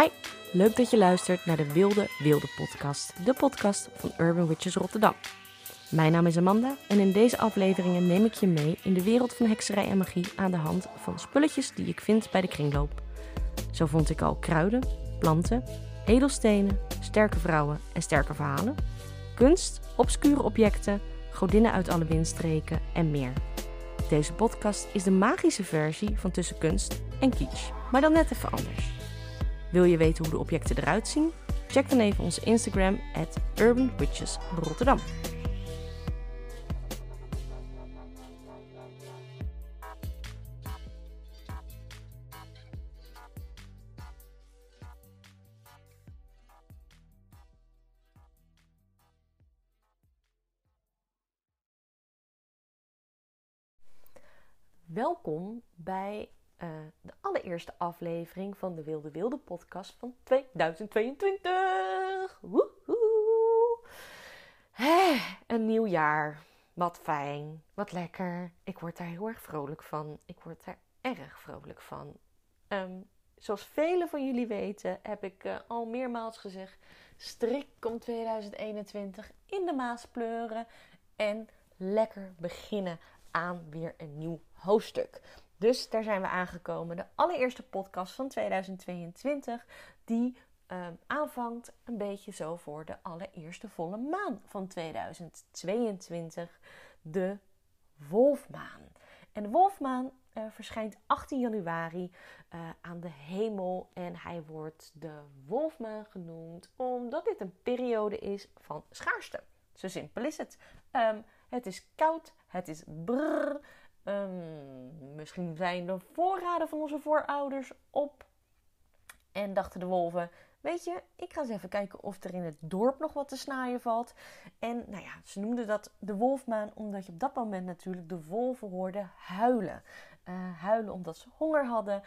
Hi, leuk dat je luistert naar de Wilde Wilde podcast, de podcast van Urban Witches Rotterdam. Mijn naam is Amanda en in deze afleveringen neem ik je mee in de wereld van hekserij en magie aan de hand van spulletjes die ik vind bij de kringloop. Zo vond ik al kruiden, planten, edelstenen, sterke vrouwen en sterke verhalen, kunst, obscure objecten, godinnen uit alle windstreken en meer. Deze podcast is de magische versie van tussen kunst en kitsch, maar dan net even anders. Wil je weten hoe de objecten eruit zien? Check dan even onze Instagram at Urban Rotterdam. Welkom bij uh, de allereerste aflevering van de Wilde Wilde podcast van 2022. Woehoe. Hey, een nieuw jaar. Wat fijn, wat lekker. Ik word daar heel erg vrolijk van. Ik word daar erg vrolijk van. Um, zoals velen van jullie weten, heb ik uh, al meermaals gezegd: strik om 2021 in de maas pleuren en lekker beginnen aan weer een nieuw hoofdstuk. Dus daar zijn we aangekomen. De allereerste podcast van 2022, die uh, aanvangt een beetje zo voor de allereerste volle maan van 2022, de Wolfmaan. En de Wolfmaan uh, verschijnt 18 januari uh, aan de hemel en hij wordt de Wolfmaan genoemd omdat dit een periode is van schaarste. Zo simpel is het. Um, het is koud, het is brrr. Um, misschien zijn de voorraden van onze voorouders op. En dachten de wolven: Weet je, ik ga eens even kijken of er in het dorp nog wat te snaaien valt. En nou ja, ze noemden dat de wolfmaan, omdat je op dat moment natuurlijk de wolven hoorde huilen. Uh, huilen omdat ze honger hadden.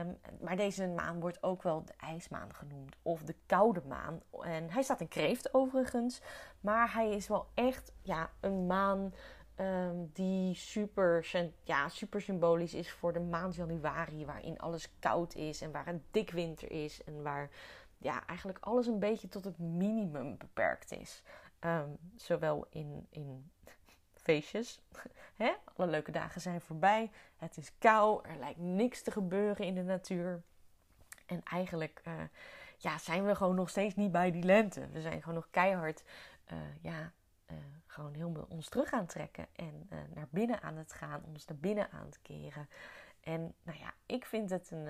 Um, maar deze maan wordt ook wel de ijsmaan genoemd of de koude maan. En hij staat in kreeft overigens. Maar hij is wel echt ja, een maan um, die super, ja, super symbolisch is voor de maand januari. Waarin alles koud is en waar een dik winter is. En waar ja, eigenlijk alles een beetje tot het minimum beperkt is. Um, zowel in, in feestjes. Hè? Alle leuke dagen zijn voorbij. Het is kou. Er lijkt niks te gebeuren in de natuur. En eigenlijk uh, ja, zijn we gewoon nog steeds niet bij die lente. We zijn gewoon nog keihard uh, ja, uh, gewoon helemaal ons terug aan trekken. En naar binnen aan het gaan. Ons naar binnen aan te keren. En nou ja, ik vind het een.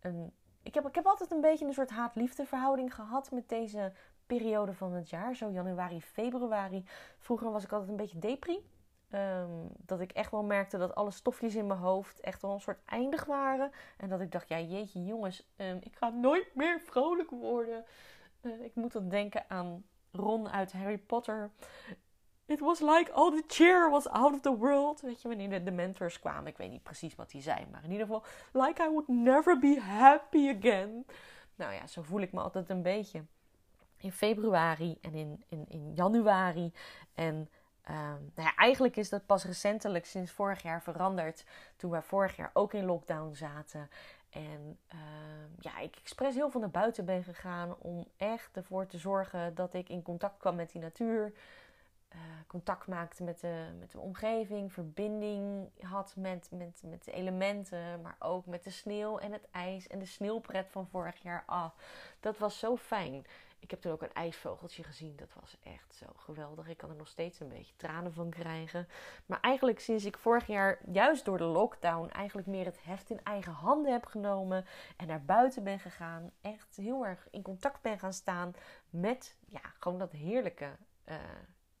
een ik, heb, ik heb altijd een beetje een soort haat-liefde verhouding gehad met deze periode van het jaar. Zo januari, februari. Vroeger was ik altijd een beetje depri. Um, dat ik echt wel merkte dat alle stofjes in mijn hoofd echt wel een soort eindig waren. En dat ik dacht, ja jeetje jongens, um, ik ga nooit meer vrolijk worden. Ik moet dan denken aan Ron uit Harry Potter. It was like all the cheer was out of the world. Weet je, wanneer de Dementors kwamen. Ik weet niet precies wat die zei. Maar in ieder geval, like I would never be happy again. Nou ja, zo voel ik me altijd een beetje. In februari en in, in, in januari. En Um, nou ja, eigenlijk is dat pas recentelijk sinds vorig jaar veranderd. Toen wij vorig jaar ook in lockdown zaten. En uh, ja, ik expres heel veel naar buiten ben gegaan om echt ervoor te zorgen dat ik in contact kwam met die natuur. Uh, contact maakte met de, met de omgeving, verbinding had met, met, met de elementen, maar ook met de sneeuw en het ijs en de sneeuwpret van vorig jaar. Ah, dat was zo fijn. Ik heb toen ook een ijsvogeltje gezien. Dat was echt zo geweldig. Ik kan er nog steeds een beetje tranen van krijgen. Maar eigenlijk sinds ik vorig jaar, juist door de lockdown, eigenlijk meer het heft in eigen handen heb genomen. En naar buiten ben gegaan. Echt heel erg in contact ben gaan staan met ja, gewoon dat heerlijke, uh,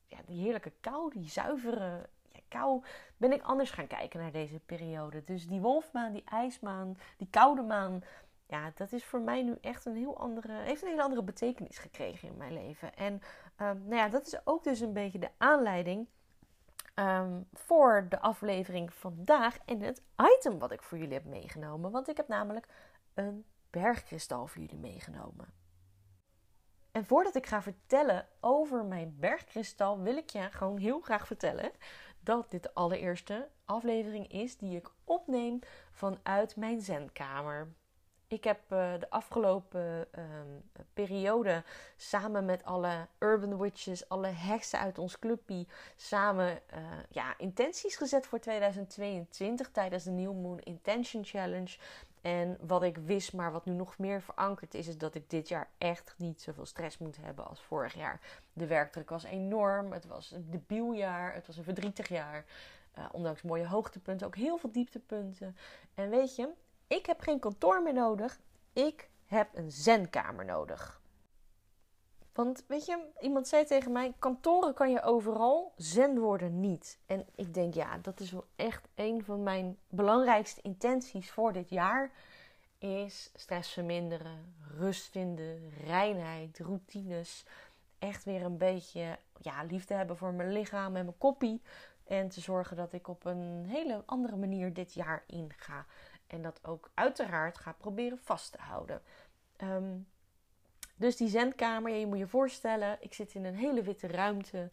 ja, die heerlijke kou, die zuivere kou. Ben ik anders gaan kijken naar deze periode. Dus die wolfmaan, die ijsmaan, die koude maan ja, dat is voor mij nu echt een heel andere, heeft een hele andere betekenis gekregen in mijn leven. En um, nou ja, dat is ook dus een beetje de aanleiding um, voor de aflevering vandaag en het item wat ik voor jullie heb meegenomen. Want ik heb namelijk een bergkristal voor jullie meegenomen. En voordat ik ga vertellen over mijn bergkristal, wil ik je gewoon heel graag vertellen dat dit de allereerste aflevering is die ik opneem vanuit mijn zendkamer. Ik heb uh, de afgelopen um, periode samen met alle Urban Witches, alle heksen uit ons clubpie, samen uh, ja, intenties gezet voor 2022 tijdens de New Moon Intention Challenge. En wat ik wist, maar wat nu nog meer verankerd is, is dat ik dit jaar echt niet zoveel stress moet hebben als vorig jaar. De werkdruk was enorm. Het was een debiel jaar. Het was een verdrietig jaar. Uh, ondanks mooie hoogtepunten, ook heel veel dieptepunten. En weet je, ik heb geen kantoor meer nodig. Ik heb een zenkamer nodig. Want weet je, iemand zei tegen mij: kantoren kan je overal, zen worden niet. En ik denk, ja, dat is wel echt een van mijn belangrijkste intenties voor dit jaar. Is stress verminderen, rust vinden, reinheid, routines. Echt weer een beetje ja, liefde hebben voor mijn lichaam en mijn koppie. En te zorgen dat ik op een hele andere manier dit jaar inga. En dat ook uiteraard ga proberen vast te houden. Um, dus die zendkamer, je moet je voorstellen, ik zit in een hele witte ruimte.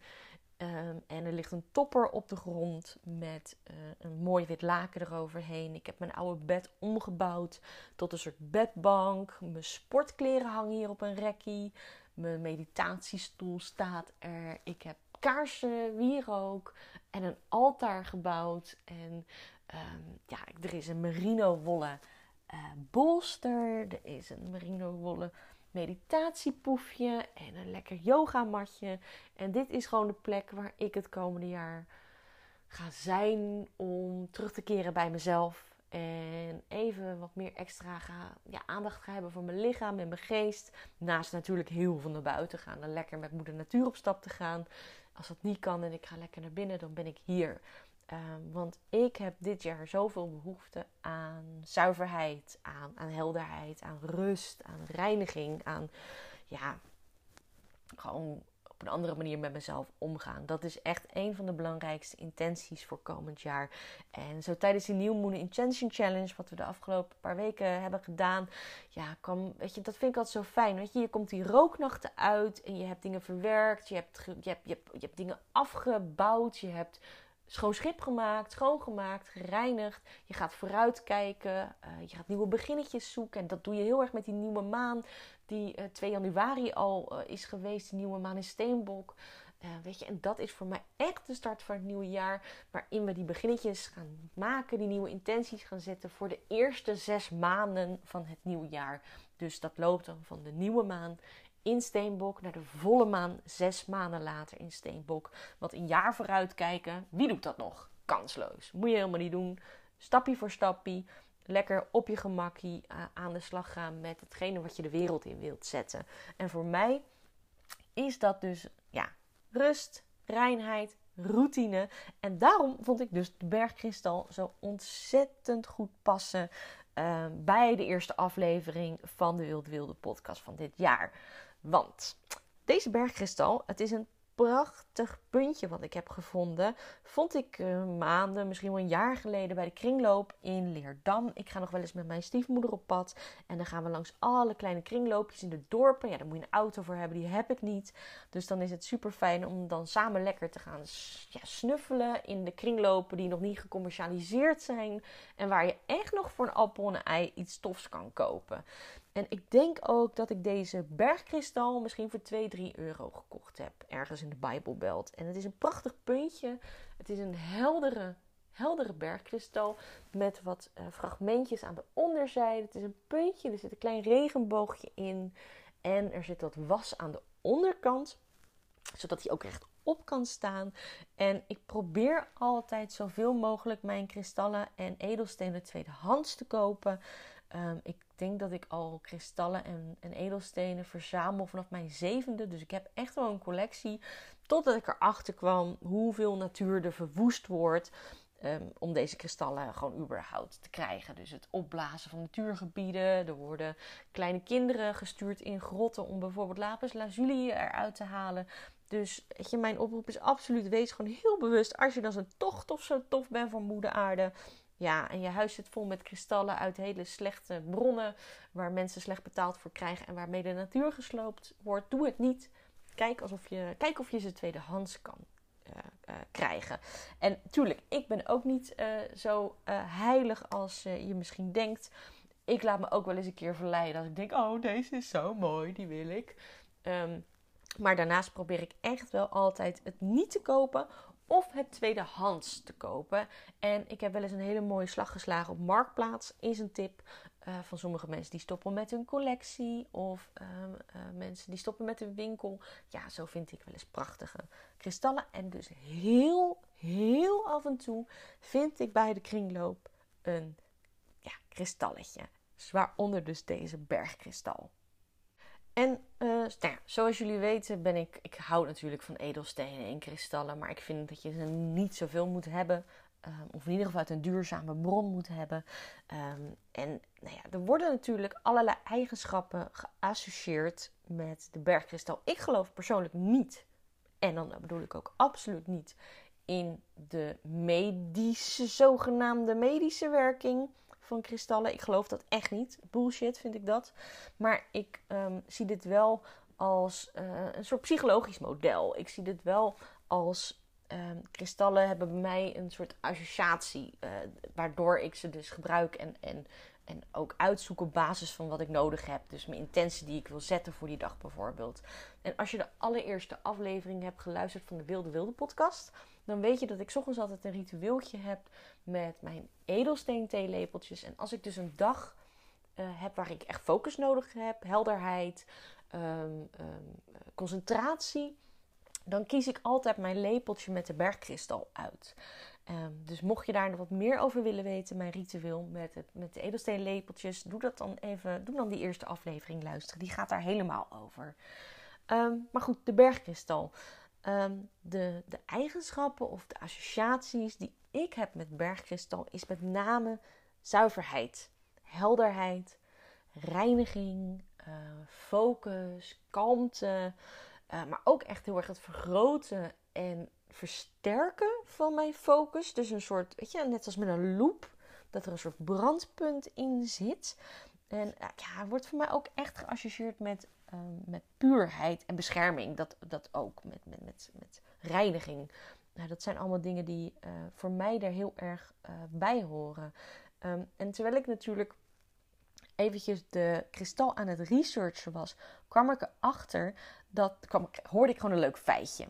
Ehm, en er ligt een topper op de grond met uh, een mooi wit laken eroverheen. Ik heb mijn oude bed omgebouwd tot een soort bedbank. Mijn sportkleren hangen hier op een rekkie. Mijn meditatiestoel staat er. Ik heb kaarsen, wierook en een altaar gebouwd. En um, ja, er is een merino wollen uh, bolster. Er is een merino wollen meditatiepoefje en een lekker yogamatje. En dit is gewoon de plek waar ik het komende jaar ga zijn om terug te keren bij mezelf. En even wat meer extra ga, ja, aandacht ga hebben voor mijn lichaam en mijn geest. Naast natuurlijk heel veel naar buiten gaan. En lekker met moeder natuur op stap te gaan. Als dat niet kan en ik ga lekker naar binnen, dan ben ik hier. Ehm, want ik heb dit jaar zoveel behoefte aan zuiverheid, aan, aan helderheid, aan rust, aan reiniging, aan ja, gewoon op een andere manier met mezelf omgaan. Dat is echt een van de belangrijkste intenties voor komend jaar. En zo tijdens die New Moon Intention Challenge, wat we de afgelopen paar weken hebben gedaan, ja, kwam, weet je, dat vind ik altijd zo fijn. Weet je, je komt die rooknachten uit en je hebt dingen verwerkt, je hebt, je hebt, je hebt, je hebt dingen afgebouwd, je hebt schoon schip gemaakt, schoongemaakt, gereinigd. Je gaat vooruitkijken. Uh, je gaat nieuwe beginnetjes zoeken. En dat doe je heel erg met die nieuwe maan. Die uh, eh, 2 januari al uh, is geweest. Die nieuwe maan in Steenbok. weet je, en dat is voor mij echt de start van het nieuwe jaar. Waarin we die beginnetjes gaan maken. Die nieuwe intenties gaan zetten voor de eerste zes maanden van het nieuwe jaar. Dus dat loopt dan van de nieuwe maan in Steenbok naar de volle maan zes maanden later in Steenbok. Want een jaar vooruit kijken, wie doet dat nog? Kansloos. Moet je helemaal niet doen. Stapje voor stapje. Lekker op je gemakkie uh, aan de slag gaan met hetgene wat je de wereld in wilt zetten. En voor mij is dat dus ja, rust, reinheid, routine. En daarom vond ik dus de bergkristal zo ontzettend goed passen uh, bij de eerste aflevering van de Wild Wilde podcast van dit jaar. Want deze bergkristal, het is een prachtig puntje wat ik heb gevonden. Vond ik uh, maanden, misschien wel een jaar geleden bij de kringloop in Leerdam. Ik ga nog wel eens met mijn stiefmoeder op pad. En dan gaan we langs alle kleine kringloopjes in de dorpen. Ja, daar moet je een auto voor hebben, die heb ik niet. Dus dan is het super fijn om dan samen lekker te gaan ja, snuffelen in de kringlopen die nog niet gecommercialiseerd zijn. En waar je echt nog voor een appel en ei iets tofs kan kopen. En ik denk ook dat ik deze bergkristal misschien voor 2, 3 euro gekocht heb. Ergens in de Bijbelbelt. En het is een prachtig puntje. Het is een heldere, heldere bergkristal. Met wat uh, fragmentjes aan de onderzijde. Het is een puntje. Er zit een klein regenboogje in. En er zit wat was aan de onderkant. Zodat hij ook recht op kan staan. En ik probeer altijd zoveel mogelijk mijn kristallen en edelstenen tweedehands te kopen. Um, ik denk dat ik al kristallen en, en, edelstenen verzamel vanaf mijn zevende. Dus ik heb echt wel een collectie. Totdat ik erachter kwam hoeveel natuur er verwoest wordt. Um, om deze kristallen gewoon überhaupt te krijgen. Dus het opblazen van natuurgebieden. Er worden kleine kinderen gestuurd in grotten om bijvoorbeeld lapis lazuli eruit te halen. Dus weet je, mijn oproep is absoluut: wees gewoon heel bewust. Als je dan zo toch of zo tof bent voor moeder aarde ja, en je huis zit vol met kristallen uit hele slechte bronnen, waar mensen slecht betaald voor krijgen en waarmee de natuur gesloopt wordt. Doe het niet. Kijk, alsof je, kijk of je ze tweedehands kan uh, uh, krijgen. En tuurlijk, ik ben ook niet uh, zo heilig als je misschien denkt. ik laat me ook wel eens een keer verleiden als ik denk: oh, deze is zo mooi, die wil ik. Ehm, maar daarnaast probeer ik echt wel altijd het niet te kopen of het tweedehands te kopen. En ik heb wel eens een hele mooie slag geslagen op Marktplaats, is een tip. Uh, van sommige mensen die stoppen met hun collectie of ehm, eh, mensen die stoppen met hun winkel. Ja, zo vind ik wel eens prachtige kristallen. En dus heel, heel af en toe vind ik bij de kringloop een ja, kristalletje. Waaronder dus deze bergkristal. En uh, nou zoals jullie weten ben ik, ik hou natuurlijk van edelstenen en kristallen, maar ik vind dat je ze niet zoveel moet hebben. Um, of in ieder geval uit een duurzame bron moet hebben. Um, en nou ja, er worden natuurlijk allerlei eigenschappen geassocieerd met de bergkristal. Ik geloof persoonlijk niet, en dan bedoel ik ook absoluut niet, in de medische, zogenaamde medische werking van kristallen. Ik geloof dat echt niet. Bullshit vind ik dat. Maar ik um, zie dit wel als uh, een soort psychologisch model. Ik zie dit wel als um, kristallen hebben bij mij een soort associatie. Uh, waardoor ik ze dus gebruik en, en, en ook uitzoek op basis van wat ik nodig heb. Dus mijn intentie die ik wil zetten voor die dag bijvoorbeeld. En als je de allereerste aflevering hebt geluisterd van de Wilde Wilde podcast dan weet je dat ik ochtends altijd een ritueeltje heb met mijn edelsteen theelepeltjes. En als ik dus een dag uh, heb waar ik echt focus nodig heb, helderheid, um, um, concentratie, dan kies ik altijd mijn lepeltje met de bergkristal uit. Um, dus mocht je daar nog wat meer over willen weten, mijn ritueel met, het, met de edelsteenlepeltjes, doe dat dan even. Doe dan die eerste aflevering luisteren. Die gaat daar helemaal over. maar goed, de bergkristal. Ehm, de, de eigenschappen of de associaties die ik heb met bergkristal is met name zuiverheid, helderheid, reiniging, uh, focus, kalmte. Uh, maar ook echt heel erg het vergroten en versterken van mijn focus. Dus een soort, weet je, net als met een loop, dat er een soort brandpunt in zit. En uh, ja, wordt voor mij ook echt geassocieerd met Ehm, met puurheid en bescherming. Dat, dat ook, met, met, met, met reiniging. Nou, dat zijn allemaal dingen die uh, voor mij er heel erg uh, bij horen. Um, en terwijl ik natuurlijk eventjes de kristal aan het researchen was, kwam ik erachter dat kwam, hoorde ik gewoon een leuk feitje.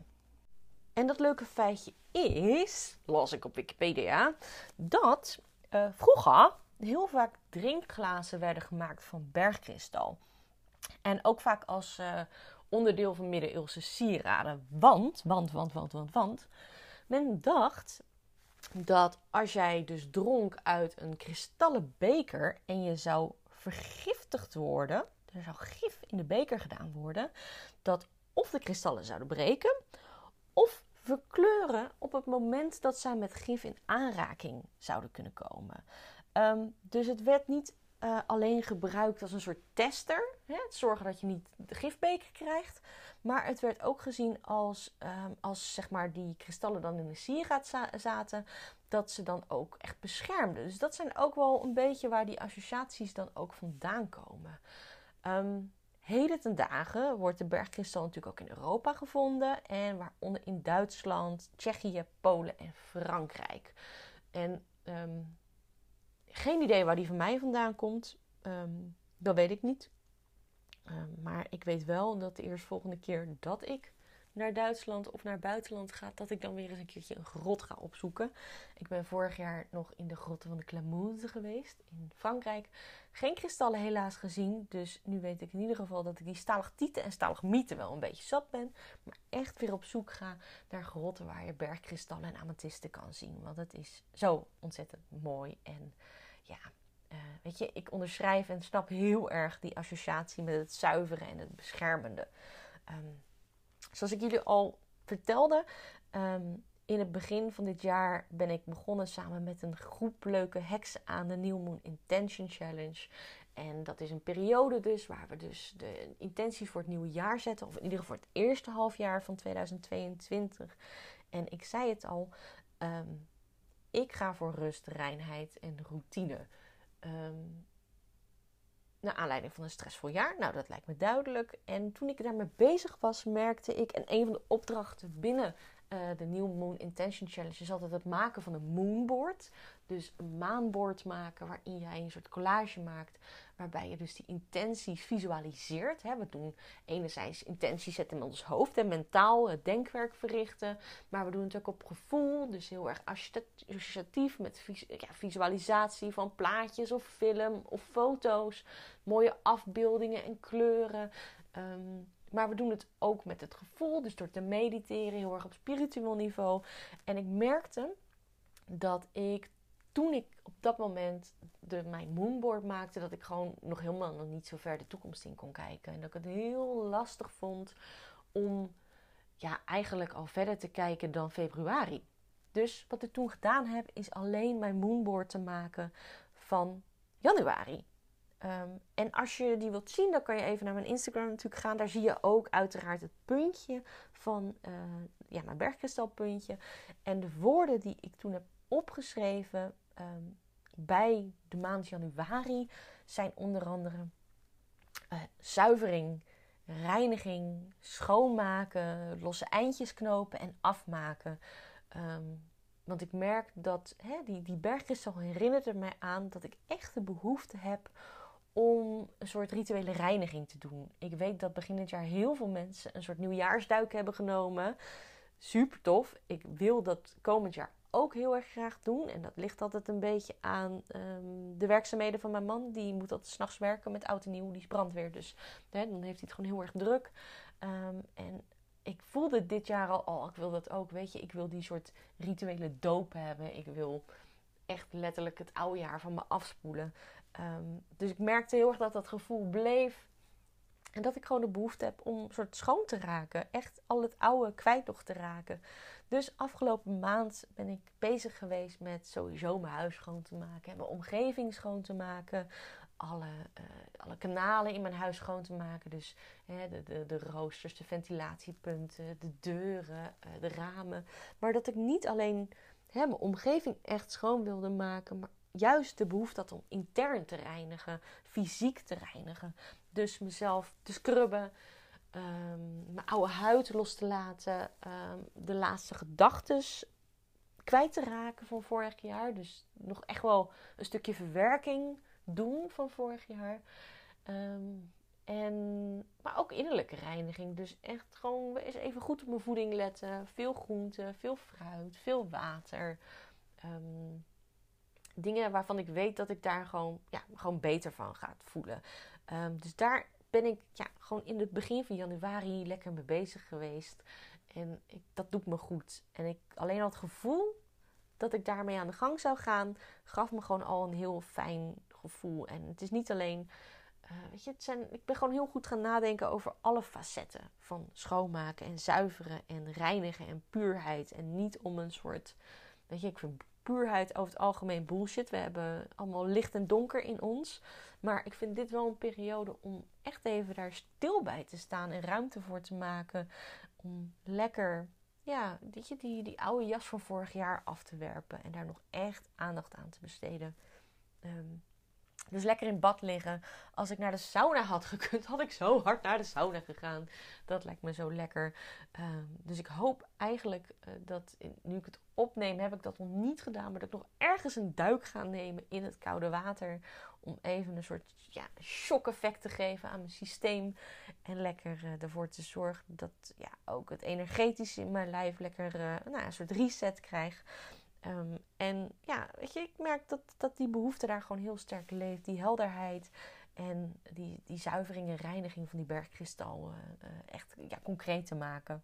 En dat leuke feitje is, las ik op Wikipedia, dat uh, vroeger heel vaak drinkglazen werden gemaakt van bergkristal. En ook vaak als uh, onderdeel van middeleeuwse sieraden. Want, want, want, want, want, want. Men dacht dat als jij dus dronk uit een kristallen beker en je zou vergiftigd worden, er zou gif in de beker gedaan worden, dat of de kristallen zouden breken of verkleuren op het moment dat zij met gif in aanraking zouden kunnen komen. Um, dus het werd niet uh, alleen gebruikt als een soort tester. Hè? Het zorgen dat je niet de gifbeker krijgt. Maar het werd ook gezien als, um, als zeg maar die kristallen dan in de sieraad zaten, dat ze dan ook echt beschermden. Dus dat zijn ook wel een beetje waar die associaties dan ook vandaan komen. Um, heden ten dagen wordt de bergkristal natuurlijk ook in Europa gevonden. En waaronder in Duitsland, Tsjechië, Polen en Frankrijk. En um, geen idee waar die van mij vandaan komt. Um, dat weet ik niet. Um, maar ik weet wel dat de eerstvolgende keer dat ik naar Duitsland of naar buitenland ga, dat ik dan weer eens een keertje een grot ga opzoeken. Ik ben vorig jaar nog in de grotten van de Clamouze geweest in Frankrijk. Geen kristallen helaas gezien, dus nu weet ik in ieder geval dat ik die stalactieten en stalagmieten wel een beetje zat ben. Maar echt weer op zoek ga naar grotten waar je bergkristallen en amethysten kan zien. Want het is zo ontzettend mooi en ja, uh, weet je, ik onderschrijf en snap heel erg die associatie met het zuiveren en het beschermende. Um, zoals ik jullie al vertelde, um, in het begin van dit jaar ben ik begonnen samen met een groep leuke heksen aan de New Moon Intention Challenge. En dat is een periode dus waar we dus de intenties voor het nieuwe jaar zetten. Of in ieder geval voor het eerste halfjaar van 2022. En ik zei het al, um, ik ga voor rust, reinheid en routine. Um, naar aanleiding van een stressvol jaar. Nou, dat lijkt me duidelijk. En toen ik daarmee bezig was, merkte ik, en een van de opdrachten binnen uh, de New Moon Intention Challenge is altijd het maken van een moonboard. Dus een maanboard maken waarin jij een soort collage maakt. Waarbij je dus die intenties visualiseert. Hè. We doen enerzijds intenties zetten in ons hoofd en mentaal het denkwerk verrichten. Maar we doen het ook op gevoel. Dus heel erg associatief met ja, visualisatie van plaatjes of film of foto's. Mooie afbeeldingen en kleuren. Um, maar we doen het ook met het gevoel, dus door te mediteren, heel erg op spiritueel niveau. En ik merkte dat ik toen ik op dat moment de, mijn moonboard maakte, dat ik gewoon nog helemaal nog niet zo ver de toekomst in kon kijken. En dat ik het heel lastig vond om ja, eigenlijk al verder te kijken dan februari. Dus wat ik toen gedaan heb, is alleen mijn moonboard te maken van januari. Ehm, en als je die wilt zien, dan kan je even naar mijn Instagram natuurlijk gaan. Daar zie je ook uiteraard het puntje van uh, ja, mijn bergkristalpuntje. En de woorden die ik toen heb opgeschreven ehm, bij de maand januari zijn onder andere uh, zuivering, reiniging, schoonmaken, losse eindjes knopen en afmaken. Ehm, want ik merk dat hè, die, die bergkristal herinnert er mij aan dat ik echt de behoefte heb om een soort rituele reiniging te doen. Ik weet dat begin dit jaar heel veel mensen een soort nieuwjaarsduik hebben genomen. Super tof. Ik wil dat komend jaar ook heel erg graag doen. En dat ligt altijd een beetje aan ehm, de werkzaamheden van mijn man. Die moet altijd s'nachts werken met oud en nieuw. Die is brandweer. Dus hè, dan heeft hij het gewoon heel erg druk. Ehm, en ik voelde dit jaar al, oh, ik wil dat ook. Weet je, ik wil die soort rituele doop hebben. Ik wil echt letterlijk het oude jaar van me afspoelen. Ehm, dus ik merkte heel erg dat dat gevoel bleef. En dat ik gewoon de behoefte heb om soort schoon te raken. Echt al het oude kwijt nog te raken. Dus afgelopen maand ben ik bezig geweest met sowieso mijn huis schoon te maken. En mijn omgeving schoon te maken. Alle, uh, alle kanalen in mijn huis schoon te maken. Dus hè, de, de, de roosters, de ventilatiepunten, de deuren, uh, de ramen. Maar dat ik niet alleen mijn omgeving echt schoon wilde maken. Maar juist de behoefte had om intern te reinigen, fysiek te reinigen. Dus mezelf te scrubben, um, mijn oude huid los te laten, um, de laatste gedachten kwijt te raken van vorig jaar. Dus nog echt wel een stukje verwerking doen van vorig jaar. Um, en, maar ook innerlijke reiniging. Dus echt gewoon eens even goed op mijn voeding letten. Veel groente, veel fruit, veel water. Um, dingen waarvan ik weet dat ik daar gewoon, ja, gewoon beter van ga voelen. Um, dus daar ben ik ja, gewoon in het begin van januari lekker mee bezig geweest. En ik, dat doet me goed. En ik alleen al het gevoel dat ik daarmee aan de gang zou gaan, gaf me gewoon al een heel fijn gevoel. En het is niet alleen. Uh, weet je, het zijn, ik ben gewoon heel goed gaan nadenken over alle facetten van schoonmaken en zuiveren en reinigen en puurheid. En niet om een soort. Weet je, ik vind puurheid over het algemeen bullshit. We hebben allemaal licht en donker in ons. Maar ik vind dit wel een periode om echt even daar stil bij te staan en ruimte voor te maken. Om lekker, ja, weet je, die, die oude jas van vorig jaar af te werpen. En daar nog echt aandacht aan te besteden. Um, dus lekker in bad liggen. Als ik naar de sauna had gekund, had ik zo hard naar de sauna gegaan. Dat lijkt me zo lekker. Ehm, dus ik hoop eigenlijk uh, dat, nu ik het opneem, heb ik dat nog niet gedaan. Maar dat ik nog ergens een duik ga nemen in het koude water. Om even een soort ja, shock-effect te geven aan mijn systeem. En lekker uh, ervoor te zorgen dat ja, ook het energetische in mijn lijf lekker uh, nou, een soort reset krijgt. Um, en ja, weet je, ik merk dat, dat die behoefte daar gewoon heel sterk leeft. Die helderheid en die, die zuivering en reiniging van die bergkristal uh, echt ja, concreet te maken.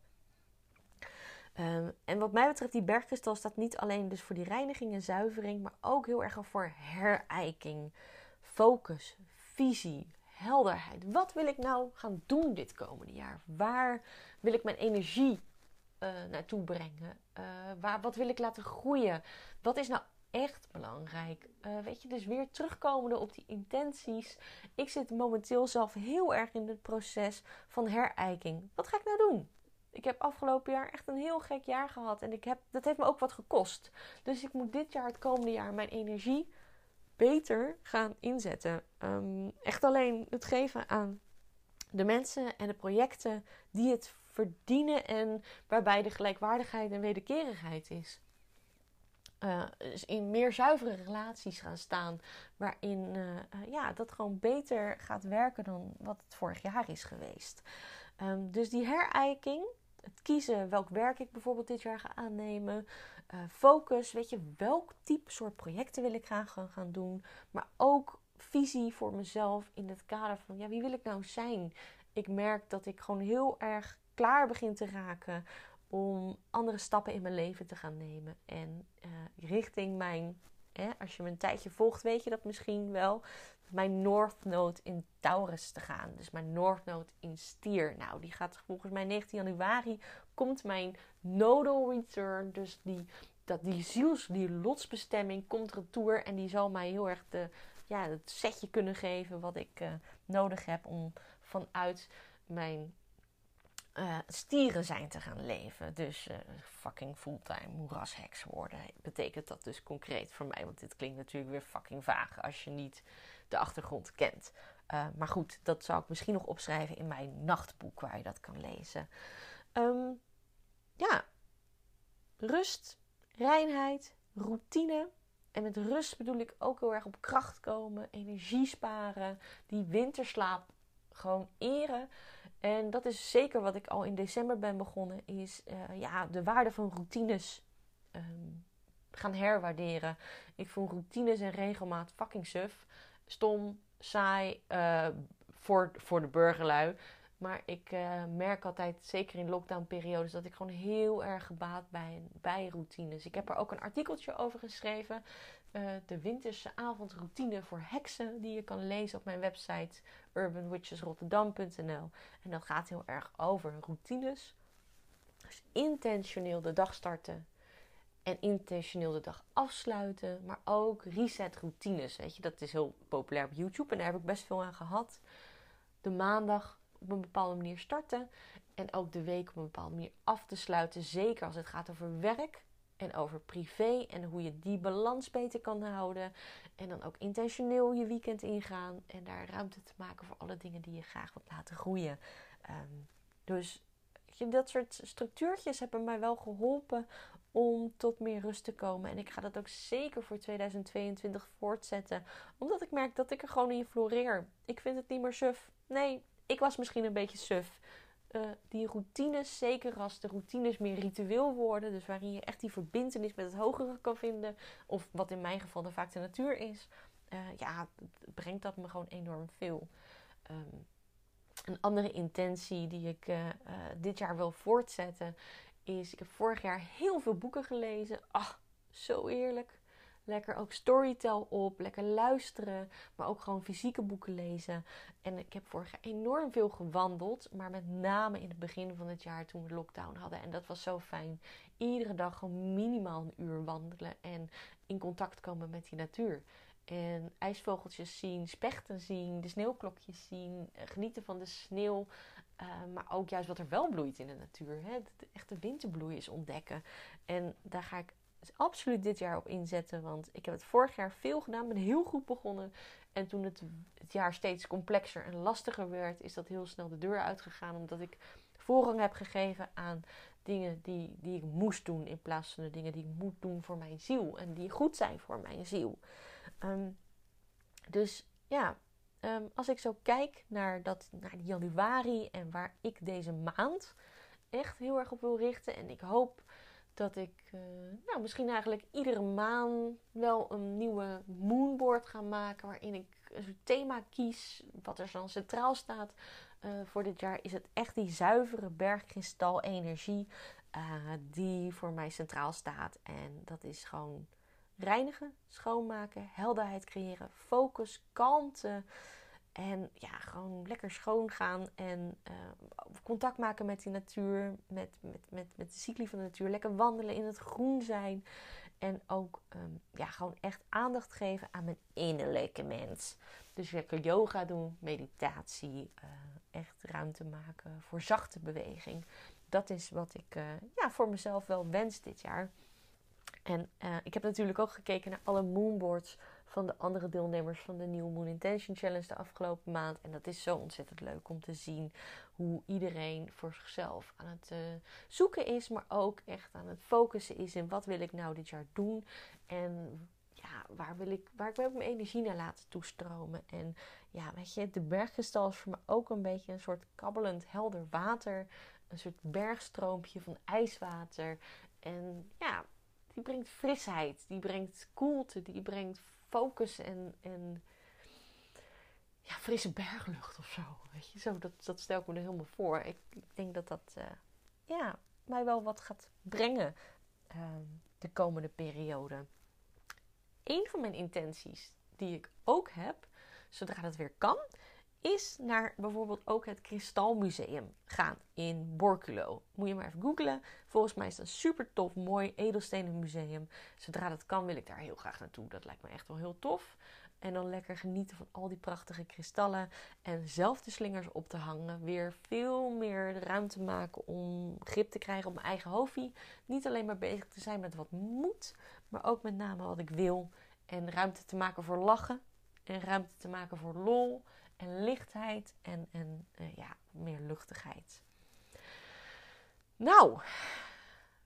Um, en wat mij betreft, die bergkristal staat niet alleen dus voor die reiniging en zuivering, maar ook heel erg voor herijking, focus, visie, helderheid. Wat wil ik nou gaan doen dit komende jaar? Waar wil ik mijn energie uh, naartoe brengen? Uh, waar, wat wil ik laten groeien? Wat is nou echt belangrijk? Uh, weet je, dus weer terugkomende op die intenties. Ik zit momenteel zelf heel erg in het proces van herijking. Wat ga ik nou doen? Ik heb afgelopen jaar echt een heel gek jaar gehad. En ik heb, dat heeft me ook wat gekost. Dus ik moet dit jaar, het komende jaar, mijn energie beter gaan inzetten. Um, echt alleen het geven aan de mensen en de projecten die het verdienen en waarbij de gelijkwaardigheid en wederkerigheid is. Uh, dus in meer zuivere relaties gaan staan, waarin uh, ja, dat gewoon beter gaat werken dan wat het vorig jaar is geweest. Um, dus die herijking, het kiezen welk werk ik bijvoorbeeld dit jaar ga aannemen, focus, weet je, welk type soort projecten wil ik graag gaan, gaan doen, maar ook visie voor mezelf in het kader van, ja, wie wil ik nou zijn? Ik merk dat ik gewoon heel erg klaar begin te raken om andere stappen in mijn leven te gaan nemen. En uh, richting mijn, hè, als je me een tijdje volgt, weet je dat misschien wel. Mijn North Node in Taurus te gaan. Dus mijn North Node in Stier. Nou, die gaat volgens mij 19 januari. Komt mijn Nodal Return. Dus die, dat, die ziels, die lotsbestemming komt retour. En die zal mij heel erg de, ja, het setje kunnen geven wat ik uh, nodig heb om vanuit mijn uh, stieren zijn te gaan leven. Dus uh, fucking fulltime moerasheks worden. Betekent dat dus concreet voor mij? Want dit klinkt natuurlijk weer fucking vaag als je niet de achtergrond kent. Uh, maar goed, dat zou ik misschien nog opschrijven in mijn nachtboek waar je dat kan lezen. Um, ja, rust, reinheid, routine. En met rust bedoel ik ook heel erg op kracht komen, energie sparen, die winterslaap gewoon eren. En dat is zeker wat ik al in december ben begonnen, is uh, ja, de waarde van routines um, gaan herwaarderen. Ik vond routines en regelmaat fucking suf. Stom, saai, uh, voor, voor de burgerlui. Maar ik uh, merk altijd, zeker in lockdown-periodes, dat ik gewoon heel erg gebaat ben bij routines. Ik heb er ook een artikeltje over geschreven. Uh, de winterse avondroutine voor heksen, die je kan lezen op mijn website urbanwitchesrotterdam.nl. En dat gaat heel erg over routines. Dus intentioneel de dag starten en intentioneel de dag afsluiten. Maar ook reset routines. Weet je, dat is heel populair op YouTube en daar heb ik best veel aan gehad. De maandag op een bepaalde manier starten. En ook de week op een bepaalde manier af te sluiten. Zeker als het gaat over werk en over privé. En hoe je die balans beter kan houden. En dan ook intentioneel je weekend ingaan. En daar ruimte te maken voor alle dingen die je graag wilt laten groeien. Um, dus dat soort structuurtjes hebben mij wel geholpen om tot meer rust te komen. En ik ga dat ook zeker voor 2022 voortzetten. Omdat ik merk dat ik er gewoon in floreer. Ik vind het niet meer suf. Nee, ik was misschien een beetje suf. Uh, die routines, zeker als de routines meer ritueel worden, dus waarin je echt die verbindenis met het hogere kan vinden, of wat in mijn geval dan vaak de natuur is, uh, ja, brengt dat me gewoon enorm veel. Um, een andere intentie die ik uh, dit jaar wil voortzetten is: ik heb vorig jaar heel veel boeken gelezen. Ah, zo eerlijk. Lekker ook storytel op, lekker luisteren, maar ook gewoon fysieke boeken lezen. En ik heb vorig jaar enorm veel gewandeld, maar met name in het begin van het jaar toen we lockdown hadden. En dat was zo fijn. Iedere dag gewoon minimaal een uur wandelen en in contact komen met die natuur. En ijsvogeltjes zien, spechten zien, de sneeuwklokjes zien, genieten van de sneeuw. Uh, maar ook juist wat er wel bloeit in de natuur. Hè? De echte winterbloei is ontdekken. En daar ga ik absoluut dit jaar op inzetten. Want ik heb het vorig jaar veel gedaan. Ben heel goed begonnen. En toen het, het jaar steeds complexer en lastiger werd, is dat heel snel de deur uitgegaan. Omdat ik voorrang heb gegeven aan dingen die, die ik moest doen. In plaats van de dingen die ik moet doen voor mijn ziel. En die goed zijn voor mijn ziel. Um, dus ja, um, als ik zo kijk naar, dat, naar januari en waar ik deze maand echt heel erg op wil richten. En ik hoop dat ik uh, nou, misschien eigenlijk iedere maand wel een nieuwe moonboard ga maken. Waarin ik een thema kies. Wat er dan centraal staat uh, voor dit jaar. Is het echt die zuivere bergkristal energie. Uh, die voor mij centraal staat. En dat is gewoon reinigen, schoonmaken, helderheid creëren, focus, kalmte. En ja, gewoon lekker schoon gaan en uh, contact maken met die natuur, met, met, met, met de cycli van de natuur. Lekker wandelen in het groen zijn. En ook um, ja, gewoon echt aandacht geven aan mijn innerlijke mens. Dus lekker yoga doen, meditatie, uh, echt ruimte maken voor zachte beweging. Dat is wat ik uh, ja, voor mezelf wel wens dit jaar. En ik heb natuurlijk ook gekeken naar alle moonboards van de andere deelnemers van de New Moon Intention Challenge de afgelopen maand. En dat is zo ontzettend leuk om te zien hoe iedereen voor zichzelf aan het uh, zoeken is, maar ook echt aan het focussen is in wat wil ik nou dit jaar doen. En ja, waar wil ik, waar ik mijn energie naar laten toestromen? En ja, weet je, de bergkristal is voor me ook een beetje een soort kabbelend helder water. Een soort bergstroompje van ijswater. En ja, die brengt frisheid, die brengt koelte, die brengt focus en, en ja, frisse berglucht of zo. Weet je, zo, dat, dat stel ik me er helemaal voor. Ik, ik denk dat dat uh, ja, mij wel wat gaat brengen uh, de komende periode. Een van mijn intenties die ik ook heb, zodra dat weer kan, is naar bijvoorbeeld ook het Kristalmuseum gaan in Borculo. Moet je maar even googlen. Volgens mij is dat een super tof, mooi edelstenen museum. Zodra dat kan, wil ik daar heel graag naartoe. Dat lijkt me echt wel heel tof. En dan lekker genieten van al die prachtige kristallen. En zelf de slingers op te hangen. Weer veel meer ruimte maken om grip te krijgen op mijn eigen hoofdje. Niet alleen maar bezig te zijn met wat moet, maar ook met name wat ik wil. En ruimte te maken voor lachen. En ruimte te maken voor lol en lichtheid en, en uh, ja, meer luchtigheid. Nou,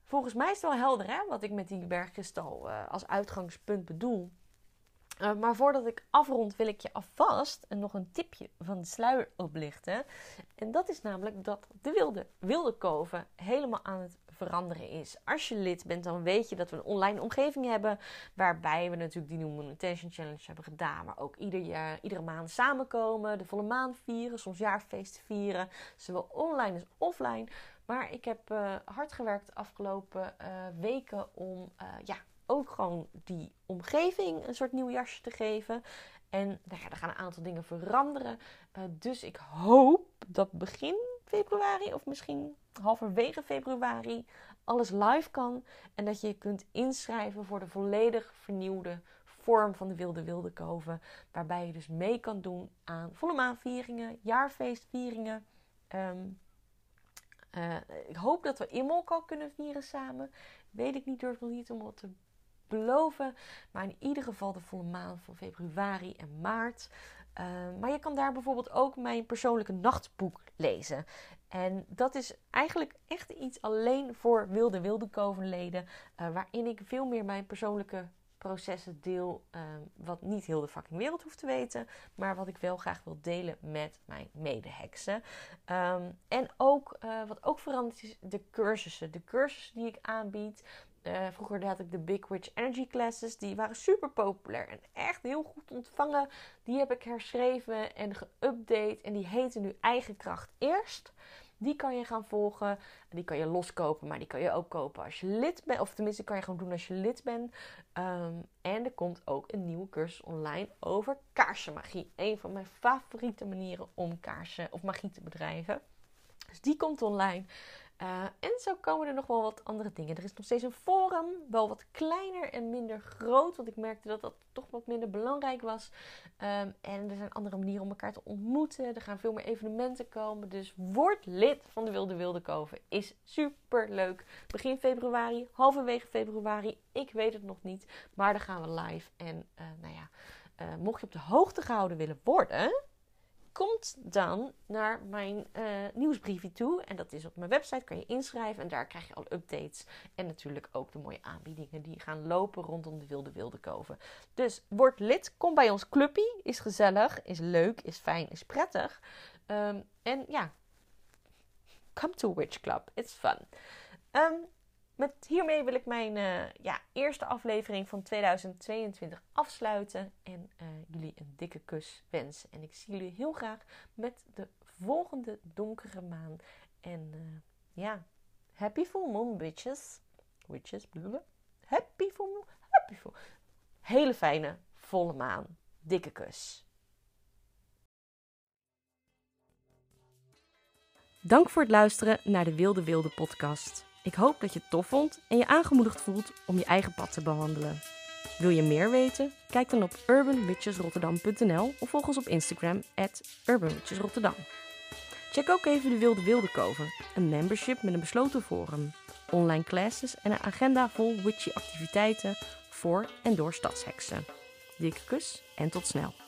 volgens mij is het wel helder hè, wat ik met die bergkristal uh, als uitgangspunt bedoel. Uh, maar voordat ik afrond, wil ik je alvast nog een tipje van de sluier oplichten. En dat is namelijk dat de wilde, wilde koven helemaal aan het veranderen is. Als je lid bent, dan weet je dat we een online omgeving hebben. Waarbij we natuurlijk die New Attention Challenge hebben gedaan. Maar ook ieder jaar, iedere maand samenkomen. De volle maan vieren. Soms jaarfeest vieren. Zowel online als offline. Maar ik heb uh, hard gewerkt de afgelopen uh, weken om uh, ja, ook gewoon die omgeving een soort nieuw jasje te geven. En nou ja, er gaan een aantal dingen veranderen. dus ik hoop dat begin februari of misschien halverwege februari alles live kan. En dat je je kunt inschrijven voor de volledig vernieuwde vorm van de Wilde Wilde Koven. Waarbij je dus mee kan doen aan volle maanvieringen, jaarfeestvieringen. Um, ik hoop dat we Imolk al kunnen vieren samen. Weet ik niet, durf nog niet om wat te beloven. Maar in ieder geval de volle maan van februari en maart. Uh, maar je kan daar bijvoorbeeld ook mijn persoonlijke nachtboek lezen. En dat is eigenlijk echt iets alleen voor wilde wilde kovenleden. Uh, waarin ik veel meer mijn persoonlijke processen deel. Uh, wat niet heel de fucking wereld hoeft te weten. Maar wat ik wel graag wil delen met mijn medeheksen. Um, en ook uh, wat ook veranderd is, de cursussen. De cursussen die ik aanbied. Uh, vroeger had ik de Big Witch Energy Classes. Die waren super populair en echt heel goed ontvangen. Die heb ik herschreven en geüpdate. En die heten nu Eigen Kracht Eerst. Die kan je gaan volgen. Die kan je loskopen, maar die kan je ook kopen als je lid bent. Of tenminste, kan je gewoon doen als je lid bent. Um, en er komt ook een nieuwe cursus online over kaarsenmagie. Een van mijn favoriete manieren om kaarsen of magie te bedrijven. Dus die komt online. Uh, en zo komen er nog wel wat andere dingen. Er is nog steeds een forum, wel wat kleiner en minder groot, want ik merkte dat dat toch wat minder belangrijk was. Um, en er zijn andere manieren om elkaar te ontmoeten. Er gaan veel meer evenementen komen. Dus word lid van de Wilde Wilde Koven. Is super leuk. Begin februari, halverwege februari. Ik weet het nog niet, maar dan gaan we live. En uh, nou ja, uh, mocht je op de hoogte gehouden willen worden komt dan naar mijn uh, nieuwsbriefje toe. En dat is op mijn website, kan je inschrijven. En daar krijg je al updates. En natuurlijk ook de mooie aanbiedingen die gaan lopen rondom de Wilde Wilde Koven. Dus word lid, kom bij ons clubje. Is gezellig, is leuk, is fijn, is prettig. Um, en ja, come to Witch Club. It's fun. Um, met hiermee wil ik mijn uh, ja, eerste aflevering van 2022 afsluiten. En uh, jullie een dikke kus wensen. En ik zie jullie heel graag met de volgende donkere maan. En uh, ja, happy full moon, bitches. Witches, blablabla. Happy full moon, happy full. Hele fijne volle maan. Dikke kus. Dank voor het luisteren naar de Wilde Wilde podcast. Ik hoop dat je het tof vond en je aangemoedigd voelt om je eigen pad te behandelen. Wil je meer weten? Kijk dan op urbanwitchesrotterdam.nl of volg ons op Instagram at urbanwitchesrotterdam. Check ook even de Wilde Wilde Koven, een membership met een besloten forum, online classes en een agenda vol witchy activiteiten voor en door stadsheksen. Dikke kus en tot snel.